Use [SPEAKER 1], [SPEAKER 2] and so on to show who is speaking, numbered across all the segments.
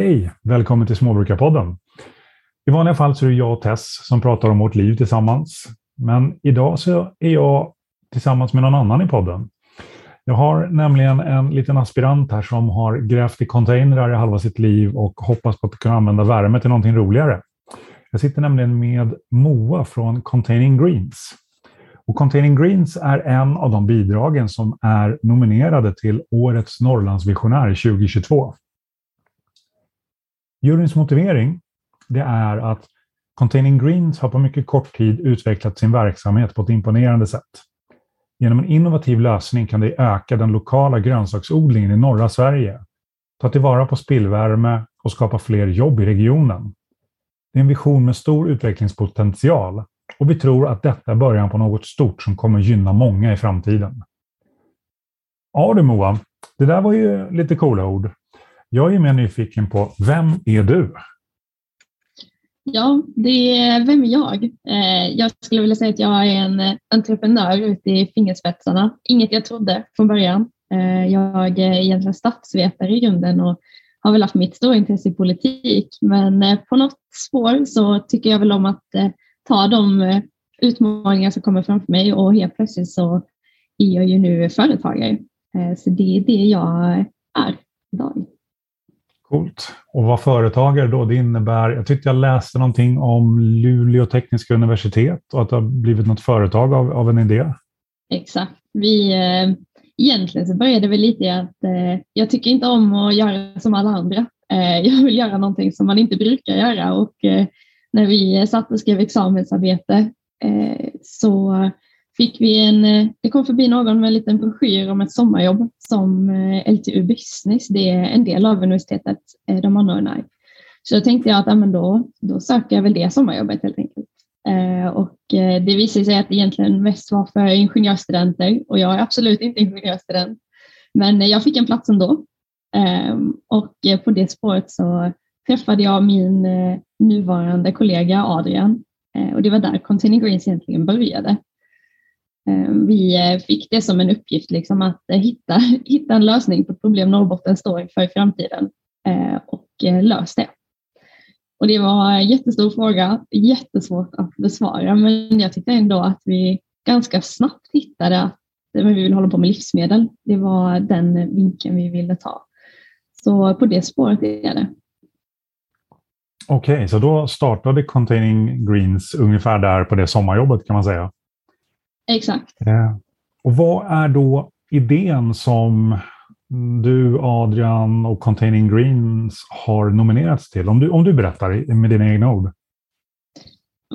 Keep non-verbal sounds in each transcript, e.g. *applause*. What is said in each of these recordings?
[SPEAKER 1] Hej! Välkommen till Småbrukarpodden. I vanliga fall så är det jag och Tess som pratar om vårt liv tillsammans. Men idag så är jag tillsammans med någon annan i podden. Jag har nämligen en liten aspirant här som har grävt i containrar i halva sitt liv och hoppas på att kunna använda värme till någonting roligare. Jag sitter nämligen med Moa från Containing Greens. Och Containing Greens är en av de bidragen som är nominerade till Årets Norrlandsvisionär 2022. Juryns motivering det är att Containing Greens har på mycket kort tid utvecklat sin verksamhet på ett imponerande sätt. Genom en innovativ lösning kan de öka den lokala grönsaksodlingen i norra Sverige, ta tillvara på spillvärme och skapa fler jobb i regionen. Det är en vision med stor utvecklingspotential och vi tror att detta är början på något stort som kommer gynna många i framtiden. Ja du Moa, det där var ju lite coola ord. Jag är mer nyfiken på, vem är du?
[SPEAKER 2] Ja, det är, vem är jag? Eh, jag skulle vilja säga att jag är en eh, entreprenör ute i fingerspetsarna. Inget jag trodde från början. Eh, jag är egentligen statsvetare i grunden och har väl haft mitt stora intresse i politik. Men på något spår så tycker jag väl om att ta de utmaningar som kommer framför mig och helt plötsligt så är jag ju nu företagare. Så det är det jag är idag.
[SPEAKER 1] Coolt. Och vara företagare då, det innebär, jag tyckte jag läste någonting om Luleå tekniska universitet och att det har blivit något företag av, av en idé.
[SPEAKER 2] Exakt. Vi, eh, egentligen så började det lite i att eh, jag tycker inte om att göra som alla andra. Eh, *laughs* jag vill göra någonting som man inte brukar göra och eh, när vi satt och skrev examensarbete eh, så fick vi en, eh, det kom förbi någon med en liten broschyr om ett sommarjobb som eh, LTU Business, det är en del av universitetet eh, de anordnar. Så då tänkte jag att ja, men då, då söker jag väl det sommarjobbet helt enkelt. Och det visade sig att det egentligen mest var för ingenjörsstudenter och jag är absolut inte ingenjörsstudent. Men jag fick en plats ändå. Och på det spåret så träffade jag min nuvarande kollega Adrian och det var där Containing Greens egentligen började. Eh, vi eh, fick det som en uppgift liksom att eh, hitta, *laughs* hitta en lösning på ett problem Norrbotten står inför i framtiden och lös det. Och det var en jättestor fråga, jättesvårt att besvara, men jag tyckte ändå att vi ganska snabbt hittade att vi vill hålla på med livsmedel. Det var den vinkeln vi ville ta. Så på det spåret är det.
[SPEAKER 1] Okej, okay, så då startade Containing Greens ungefär där på det sommarjobbet kan man säga?
[SPEAKER 2] Exakt.
[SPEAKER 1] Eh, och vad är då idén som du, Adrian och Containing Greens har nominerats till? Om du, om du berättar med dina egna ord.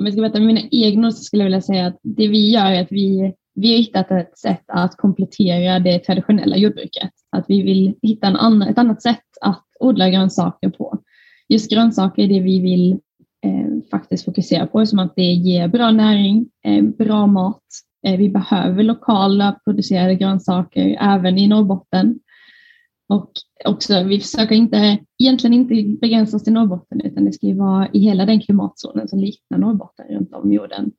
[SPEAKER 2] Om jag ska berätta med mina egna ord så skulle jag vilja säga att det vi gör är att vi, vi har hittat ett sätt att komplettera det traditionella jordbruket. Att vi vill hitta en annan, ett annat sätt att odla grönsaker på. Just grönsaker är det vi vill eh, faktiskt fokusera på som att det ger bra näring, eh, bra mat Eh, vi behöver lokala producerade grönsaker även i Norrbotten. Och också, vi försöker inte, egentligen inte begränsa oss till Norrbotten utan det ska ju vara i hela den klimatzonen som liknar Norrbotten runt om jorden.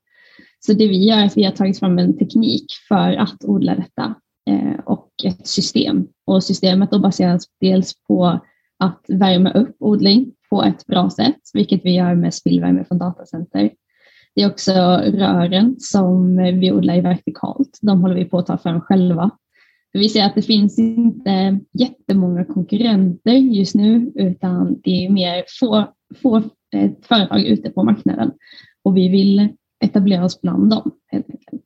[SPEAKER 2] Så det vi gör är att vi har tagit fram en teknik för att odla detta eh, och ett system. Och systemet då baseras dels på att värma upp odling på ett bra sätt, vilket vi gör med spillvärme från datacenter. Det är också rören som vi odlar i vertikalt. De håller vi på att ta fram själva. Vi ser att det finns inte jättemånga konkurrenter just nu utan det är mer få, få eh, företag ute på marknaden och vi vill etablera oss bland dem helt enkelt.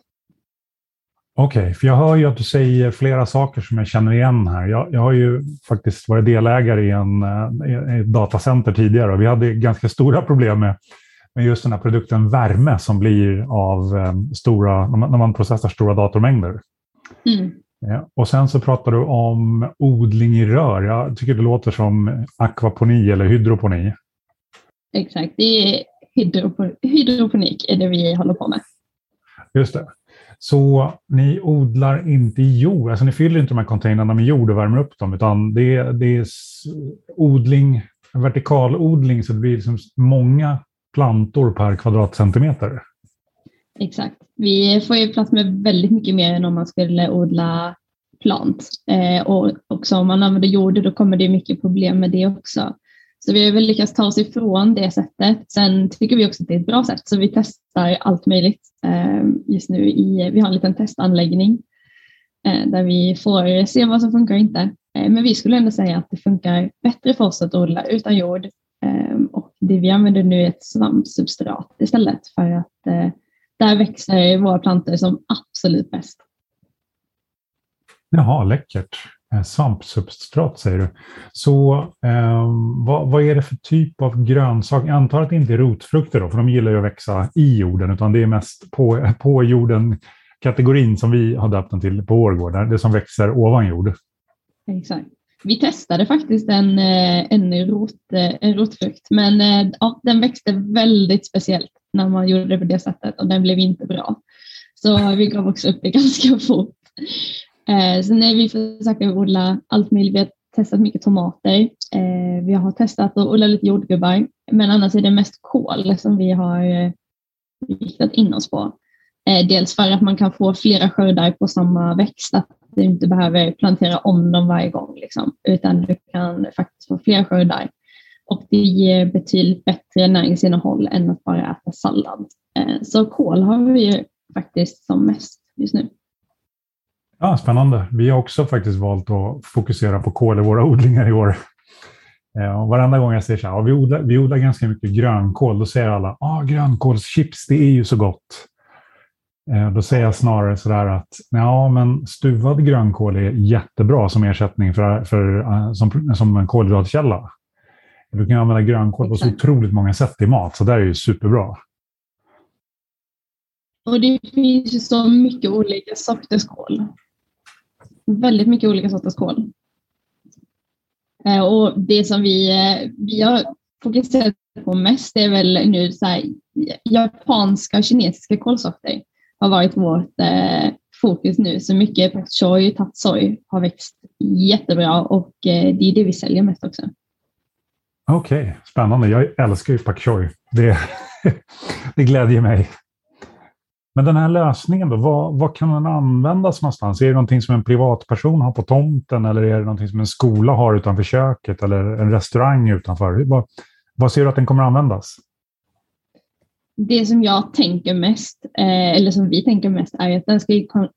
[SPEAKER 1] Okej, okay, för jag hör ju att du säger flera saker som jag känner igen här. Jag, jag har ju faktiskt varit delägare i, en, eh, i ett datacenter tidigare och vi hade ganska stora problem med men just den här produkten värme som blir av eh, stora, när man processar stora datormängder. Mm. Ja, och sen så pratar du om odling i rör. Jag tycker det låter som akvaponi eller hydroponi.
[SPEAKER 2] Exakt, det är hydroponik är det vi håller på med.
[SPEAKER 1] Just det. Så ni odlar inte i jord, alltså ni fyller inte de här containrarna med jord och värmer upp dem, utan det är, det är odling, vertikalodling, så det blir liksom många plantor per kvadratcentimeter.
[SPEAKER 2] Exakt. Vi får ju plats med väldigt mycket mer än om man skulle odla plant. Eh, och också om man använder jord då kommer det mycket problem med det också. Så vi har väl lyckats ta oss ifrån det sättet. Sen tycker vi också att det är ett bra sätt, så vi testar allt möjligt eh, just nu. I, vi har en liten testanläggning eh, där vi får se vad som funkar och inte. Eh, men vi skulle ändå säga att det funkar bättre för oss att odla utan jord och det vi använder nu är ett svampsubstrat istället för att där växer våra plantor som absolut bäst.
[SPEAKER 1] Jaha, läckert. Eh, svampsubstrat säger du. Så eh, vad, vad, är det för typ av grönsak? Jag antar att det inte är rotfrukter då, för de gillar ju att växa i jorden, utan det är mest på, på jorden kategorin som vi har döpt den till på vår gård, det som växer ovan jord.
[SPEAKER 2] Exakt. Vi testade faktiskt en, eh, en, rot, eh, en rotfrukt, men eh, ja, den växte väldigt speciellt när man gjorde det på det sättet och den blev inte bra. Så vi gav också upp det *laughs* ganska fort. Eh, sen när vi försöker odla allt möjligt, vi har testat mycket tomater, eh, vi har testat att odla lite jordgubbar, men annars är det mest kål som vi har riktat in oss på. Eh, dels för att man kan få flera skördar på samma växt, att du inte behöver plantera om dem varje gång, liksom, utan du kan faktiskt få flera skördar. Och det ger betydligt bättre näringsinnehåll än att bara äta sallad. Eh, så kål har vi ju faktiskt som mest just nu.
[SPEAKER 1] Ja, spännande. Vi har också faktiskt valt att fokusera på kål i våra *laughs* odlingar i år. Eh, och varenda gång jag säger så här, ja, vi, odlar, vi odlar ganska mycket grönkål, då säger alla ah, grönkålschips, det är ju så gott. Eh, då säger jag snarare så där att ja, men stuvad grönkål är jättebra som ersättning för, för, uh, som, som en kolhydratkälla. Du kan använda grönkål på så otroligt många sätt i mat, så det är ju superbra.
[SPEAKER 2] Och det finns ju så mycket olika sorters kål väldigt mycket olika sorters kål. Eh, och det som vi, eh, vi har fokuserat på mest är väl nu så här, japanska och kinesiska kolsorter har varit vårt eh, fokus nu. Så mycket pak choi, tatsoi har växt jättebra och eh, det är det vi säljer mest också.
[SPEAKER 1] Okej, okay, spännande. Jag älskar ju pak choi. Det, *laughs* det glädjer mig. Men den här lösningen då, vad, vad, kan den användas någonstans? Är det någonting som en privatperson har på tomten eller är det någonting som en skola har utanför köket eller en restaurang utanför? Vad, vad ser du att den kommer användas?
[SPEAKER 2] Det som jag tänker mest, eh, eller som vi tänker mest, är att den ska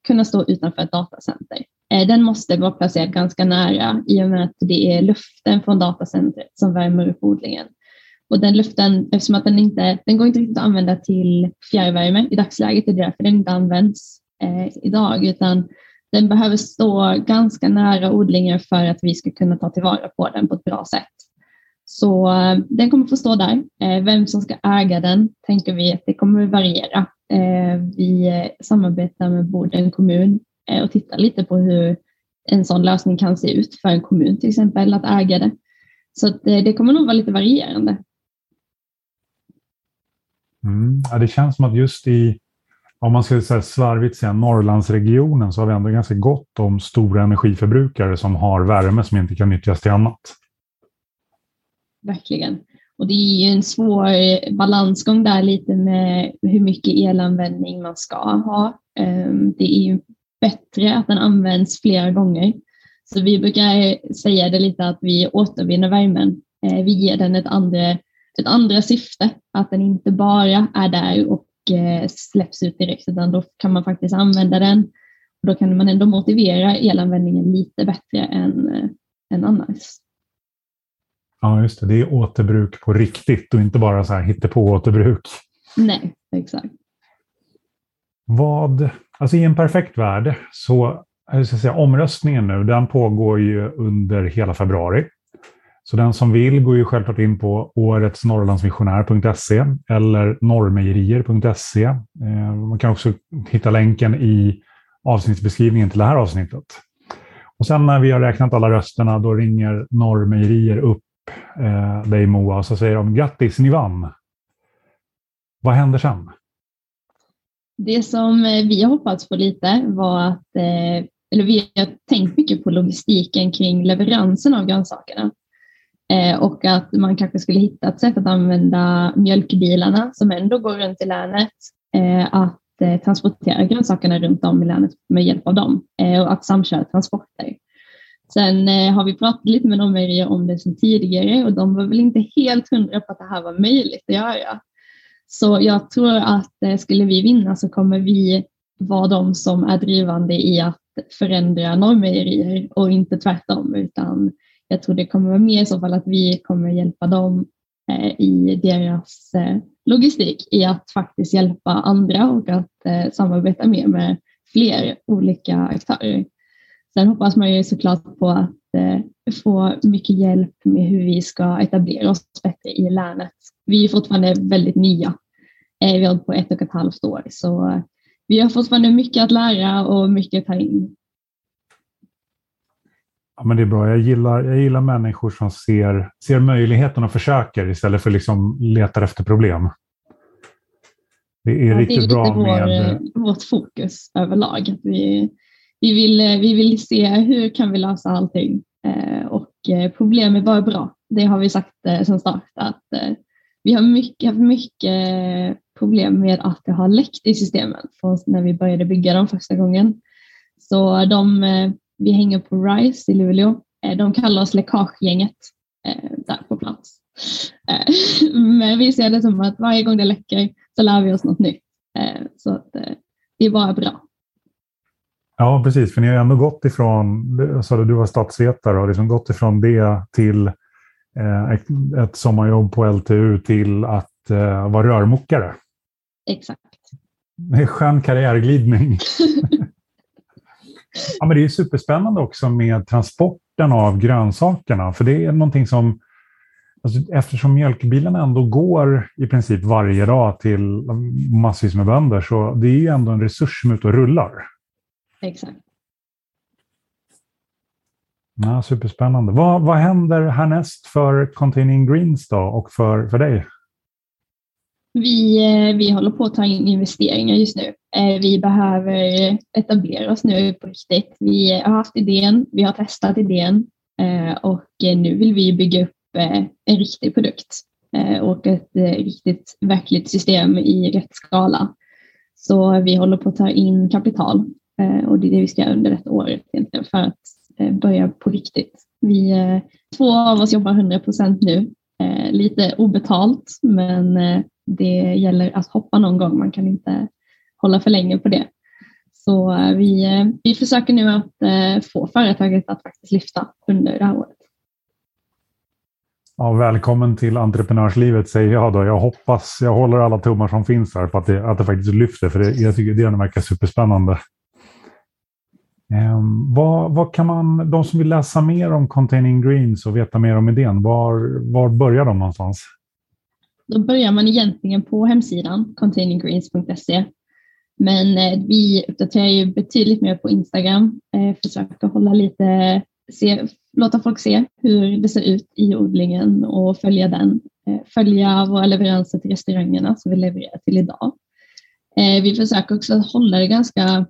[SPEAKER 2] kunna stå utanför ett datacenter. Eh, den måste vara placerad ganska nära i och med att det är luften från datacentret som värmer upp odlingen. Och den luften, eftersom att den inte, den går inte riktigt att använda till fjärrvärme i dagsläget, det är därför den inte används eh, idag, utan den behöver stå ganska nära odlingen för att vi ska kunna ta tillvara på den på ett bra sätt. Så eh, den kommer få stå där. Eh, vem som ska äga den tänker vi att det kommer variera. Eh, vi samarbetar med Boden kommun och tittar lite på hur en sån lösning kan se ut för en kommun till exempel att äga det. Så det kommer nog vara lite varierande.
[SPEAKER 1] Mm. Ja, det känns som att just i, om man ska säga svarvigt säga Norrlandsregionen, så har vi ändå ganska gott om stora energiförbrukare som har värme som inte kan nyttjas till annat.
[SPEAKER 2] Verkligen. Och det är ju en svår eh, balansgång där lite med hur mycket elanvändning man ska ha. Ehm, det är ju bättre att den används flera gånger. Så vi brukar eh, säga det lite att vi återvinner värmen. Eh, vi ger den ett andra ett andra syfte, att den inte bara är där och släpps ut direkt, utan då kan man faktiskt använda den. Och då kan man ändå motivera elanvändningen lite bättre än, än annars.
[SPEAKER 1] Ja, just det. Det är återbruk på riktigt och inte bara så här hittepå-återbruk.
[SPEAKER 2] Nej, exakt.
[SPEAKER 1] Vad, alltså i en perfekt värld så, jag ska säga, omröstningen nu, den pågår ju under hela februari. Så den som vill går ju självklart in på åretsnorrlandsmissionär.se eller norrmejerier.se. Eh, man kan också hitta länken i avsnittsbeskrivningen till det här avsnittet. Och sen när vi har räknat alla rösterna, då ringer Norrmejerier upp eh, dig Moa och så säger de grattis, ni vann. Vad händer sen?
[SPEAKER 2] Det som eh, vi har hoppats på lite var att, eh, eller vi har tänkt mycket på logistiken kring leveransen av grönsakerna. Eh, och att man kanske skulle hitta ett sätt att använda mjölkbilarna som ändå går runt i länet, eh, att eh, transportera grönsakerna runt om i länet med hjälp av dem eh, och att samköra transporter. Sen eh, har vi pratat lite med de om det sedan tidigare och de var väl inte helt hundra på att det här var möjligt att göra. Så jag tror att eh, skulle vi vinna så kommer vi vara de som är drivande i att förändra normmejerier och inte tvärtom utan jag tror det kommer vara mer i så fall att vi kommer hjälpa dem eh, i deras logistik i att faktiskt hjälpa andra och att samarbeta mer med fler olika aktörer. Sen hoppas man ju såklart på att få mycket hjälp med hur vi ska etablera oss bättre i länet. Vi är fortfarande väldigt nya. Vi har på ett och ett halvt år så vi har fortfarande mycket att lära och mycket att ta in.
[SPEAKER 1] Ja, men det är bra. Jag gillar, jag gillar människor som ser, ser möjligheten och försöker istället för liksom letar efter problem. Det är ja, riktigt det är bra
[SPEAKER 2] vår, med... vårt fokus överlag. Vi, vi, vill, eh, vi vill se hur kan vi lösa allting eh, och eh, problem är bara bra. Det har vi sagt sedan start att vi har mycket, mycket problem med att det har läckt i systemen från när vi började bygga dem första gången. Så de vi hänger på RISE i Luleå. De kallar oss läckagegänget där på plats. *laughs* Men vi ser det som att varje gång det läcker så lär vi oss något nytt. Så att det är bara bra.
[SPEAKER 1] Ja, precis. För ni har ändå gått ifrån, sa du, du var statsvetare och liksom gått ifrån det till ett sommarjobb på LTU till att vara rörmokare.
[SPEAKER 2] Exakt.
[SPEAKER 1] Det är skön karriärglidning. *laughs* Ja, men det är superspännande också med transporten av grönsakerna. För det är någonting som, alltså, eftersom mjölkbilarna ändå går i princip varje dag till massvis med bönder, så det är ju ändå en resurs som är ute och rullar.
[SPEAKER 2] Exakt.
[SPEAKER 1] Ja, superspännande. Vad, vad händer härnäst för Containing Greens då och för, för dig?
[SPEAKER 2] Vi, eh, vi håller på att ta in investeringar just nu. Eh, vi behöver etablera oss nu på riktigt. Vi har haft idén, vi har testat idén eh, och nu vill vi bygga upp en riktig produkt och ett riktigt verkligt system i rätt skala. Så vi håller på att ta in kapital Eh, och det är det vi ska göra under ett år egentligen för att eh, börja på riktigt. Vi, eh, två av oss jobbar 100 procent nu, lite obetalt men det gäller att hoppa någon gång. Man kan inte hålla för länge på det. Så eh, vi, eh, vi försöker nu att eh, få företaget att faktiskt lyfta under det här året.
[SPEAKER 1] Ja, välkommen till entreprenörslivet säger jag då. Jag hoppas, jag håller alla tummar som finns här på att det, att det faktiskt lyfter, för det, jag tycker det verkar superspännande. Ehm, vad, vad, kan man, de som vill läsa mer om Containing Greens och veta mer om idén, var, var börjar de någonstans?
[SPEAKER 2] Då börjar man egentligen på hemsidan containinggreens.se. Men eh, vi uppdaterar ju betydligt mer på Instagram, eh, försöker hålla lite, se, låta folk se hur det ser ut i odlingen och följa den. Eh, följa våra leveranser till restaurangerna som vi levererar till idag. Eh, vi försöker också hålla det ganska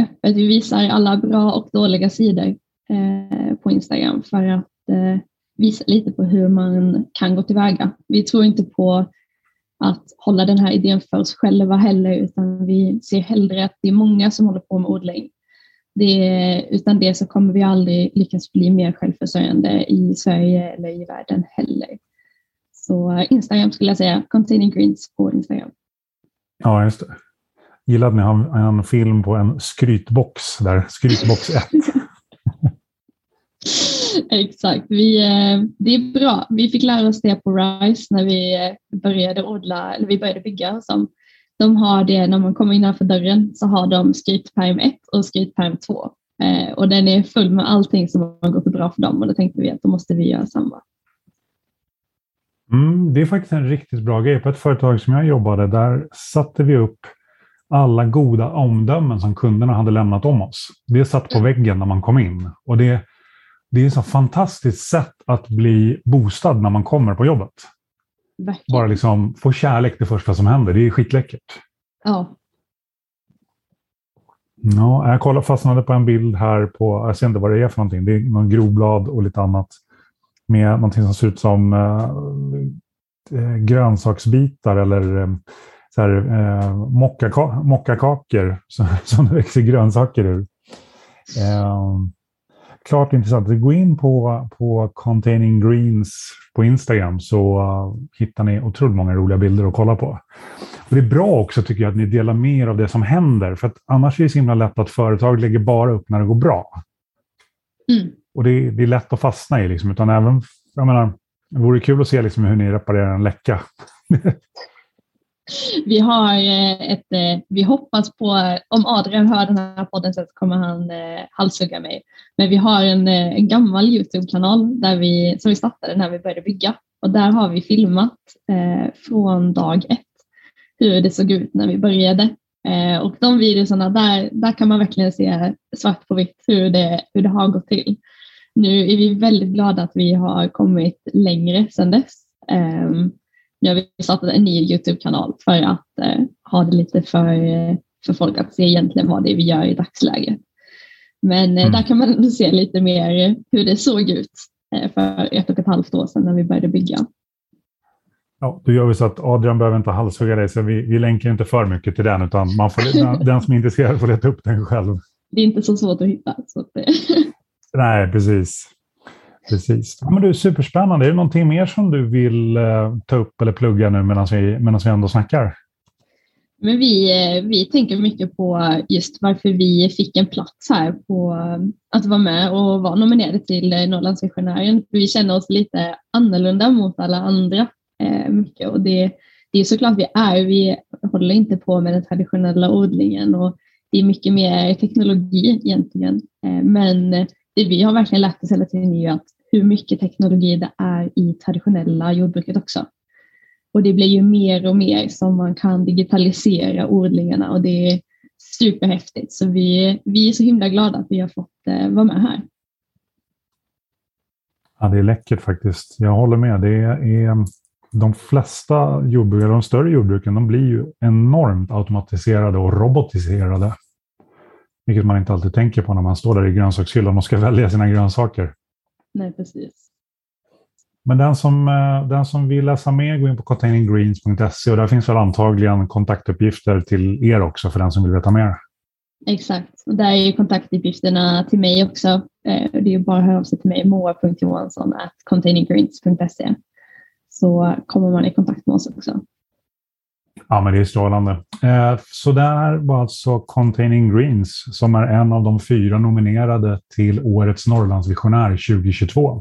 [SPEAKER 2] öppet. Vi visar alla bra och dåliga sidor eh, på Instagram för att eh, visa lite på hur man kan gå tillväga. Vi tror inte på att hålla den här idén för oss själva heller, utan vi ser hellre att det är många som håller på med odling. Det, utan det så kommer vi aldrig lyckas bli mer självförsörjande i Sverige eller i världen heller. Så Instagram skulle jag säga, Containing Greens på Instagram.
[SPEAKER 1] Ja, just det. Gillar att ni har en film på en skrytbox där, skrytbox 1. *laughs*
[SPEAKER 2] Exakt. Vi, eh, det är bra. Vi fick lära oss det på RISE när vi eh, började odla, eller vi började bygga. Som de har det när man kommer innanför dörren så har de skrytperm 1 och skrytperm 2. Eh, och den är full med allting som har gått bra för dem och då tänkte vi att då måste vi göra samma.
[SPEAKER 1] Mm, det är faktiskt en riktigt bra grej. På ett företag som jag jobbade där satte vi upp alla goda omdömen som kunderna hade lämnat om oss. Det satt på väggen när man kom in. Och det, det är ett så fantastiskt sätt att bli boostad när man kommer på jobbet. Verkligen. Bara liksom få kärlek det första som händer. Det är skitläckert.
[SPEAKER 2] Ja.
[SPEAKER 1] Ja, jag kollade, fastnade på en bild här på, jag ser inte vad det är för någonting. Det är någon groblad och lite annat. Med någonting som ser ut som eh, grönsaksbitar eller eh, så här, eh, mockaka mockakakor som, *laughs* som det växer grönsaker ur. Eh, klart intressant. Gå in på, på Containing Greens på Instagram så uh, hittar ni otroligt många roliga bilder att kolla på. Och det är bra också tycker jag att ni delar med er av det som händer. För att annars är det så himla lätt att företag lägger bara upp när det går bra.
[SPEAKER 2] Mm.
[SPEAKER 1] Och det, det, är lätt att fastna i. Liksom, utan även, jag menar, det vore kul att se liksom hur ni reparerar en läcka. *laughs* *laughs*
[SPEAKER 2] vi har eh, ett, eh, vi hoppas på, om Adrian hör den här podden så kommer han eh, halshugga mig. Men vi har en, en gammal Youtube-kanal där vi, som vi startade när vi började bygga och där har vi filmat eh, från dag ett hur det såg ut när vi började. Eh, och de videorna där, där kan man verkligen se svart på vitt hur det, hur det har gått till. Nu är vi väldigt glada att vi har kommit längre sedan dess. Eh, nu har vi startat en ny Youtube-kanal för att eh, ha det lite för, för folk att se egentligen vad det är vi gör i dagsläget. Men eh, mm. där kan man se lite mer hur det såg ut eh, för ett och ett halvt år sedan när vi började bygga.
[SPEAKER 1] Ja, då gör vi så att Adrian behöver inte halshugga dig, så vi, vi länkar inte för mycket till den, utan man får, *laughs* den, som är intresserad får leta upp den själv.
[SPEAKER 2] Det är inte så svårt att hitta. Så att
[SPEAKER 1] Nej, precis. Precis. Men du, superspännande. Är det någonting mer som du vill uh, ta upp eller plugga nu medan vi, medan vi ändå snackar?
[SPEAKER 2] Men vi, eh, vi tänker mycket på just varför vi fick en plats här på att vara med och vara nominerade till Norrlandsvisionären. Vi känner oss lite annorlunda mot alla andra eh, mycket och det, det är såklart vi är. Vi håller inte på med den traditionella odlingen och det är mycket mer teknologi egentligen. Eh, men det vi har verkligen lärt oss hela tiden är ju att hur mycket teknologi det är i traditionella jordbruket också. Och det blir ju mer och mer som man kan digitalisera odlingarna och det är superhäftigt. Så vi, vi är så himla glada att vi har fått eh, vara med här.
[SPEAKER 1] Ja, det är läckert faktiskt. Jag håller med. Det är, mm, de flesta jordbrukare, de större jordbruken, de blir ju enormt automatiserade och robotiserade. Vilket man inte alltid tänker på när man står där i grönsakshyllan och ska *laughs* välja sina grönsaker.
[SPEAKER 2] Nej, precis.
[SPEAKER 1] Men den som, eh, den som vill läsa mer, gå in på containinggreens.se och där finns väl antagligen kontaktuppgifter till er också för den som vill veta mer.
[SPEAKER 2] Exakt, och där är kontaktuppgifterna till mig också. Eh, det är bara att höra av sig till mig, moa.johansson containinggreens.se så kommer man i kontakt med oss också.
[SPEAKER 1] Ja, men det är strålande. Eh, så där var alltså Containing Greens som är en av de fyra nominerade till Årets Norrlandsvisionär 2022.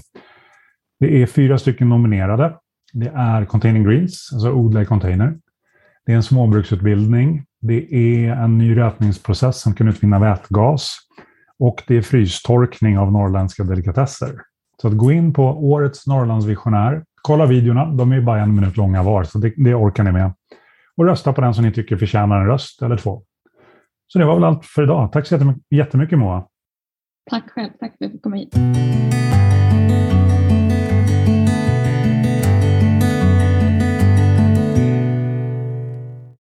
[SPEAKER 1] Det är fyra stycken nominerade. Det är Containing Greens, alltså odla i container. Det är en småbruksutbildning. Det är en ny rötningsprocess som kan utvinna vätgas. Och det är frystorkning av norrländska delikatesser. Så att gå in på Årets Norrlandsvisionär. Kolla videorna, de är bara en minut långa var, så det, det orkar ni med. Och rösta på den som ni tycker förtjänar en röst eller två. Så det var väl allt för idag. Tack så jättemycket, jättemycket Moa.
[SPEAKER 2] Tack själv, tack för att jag fick komma hit.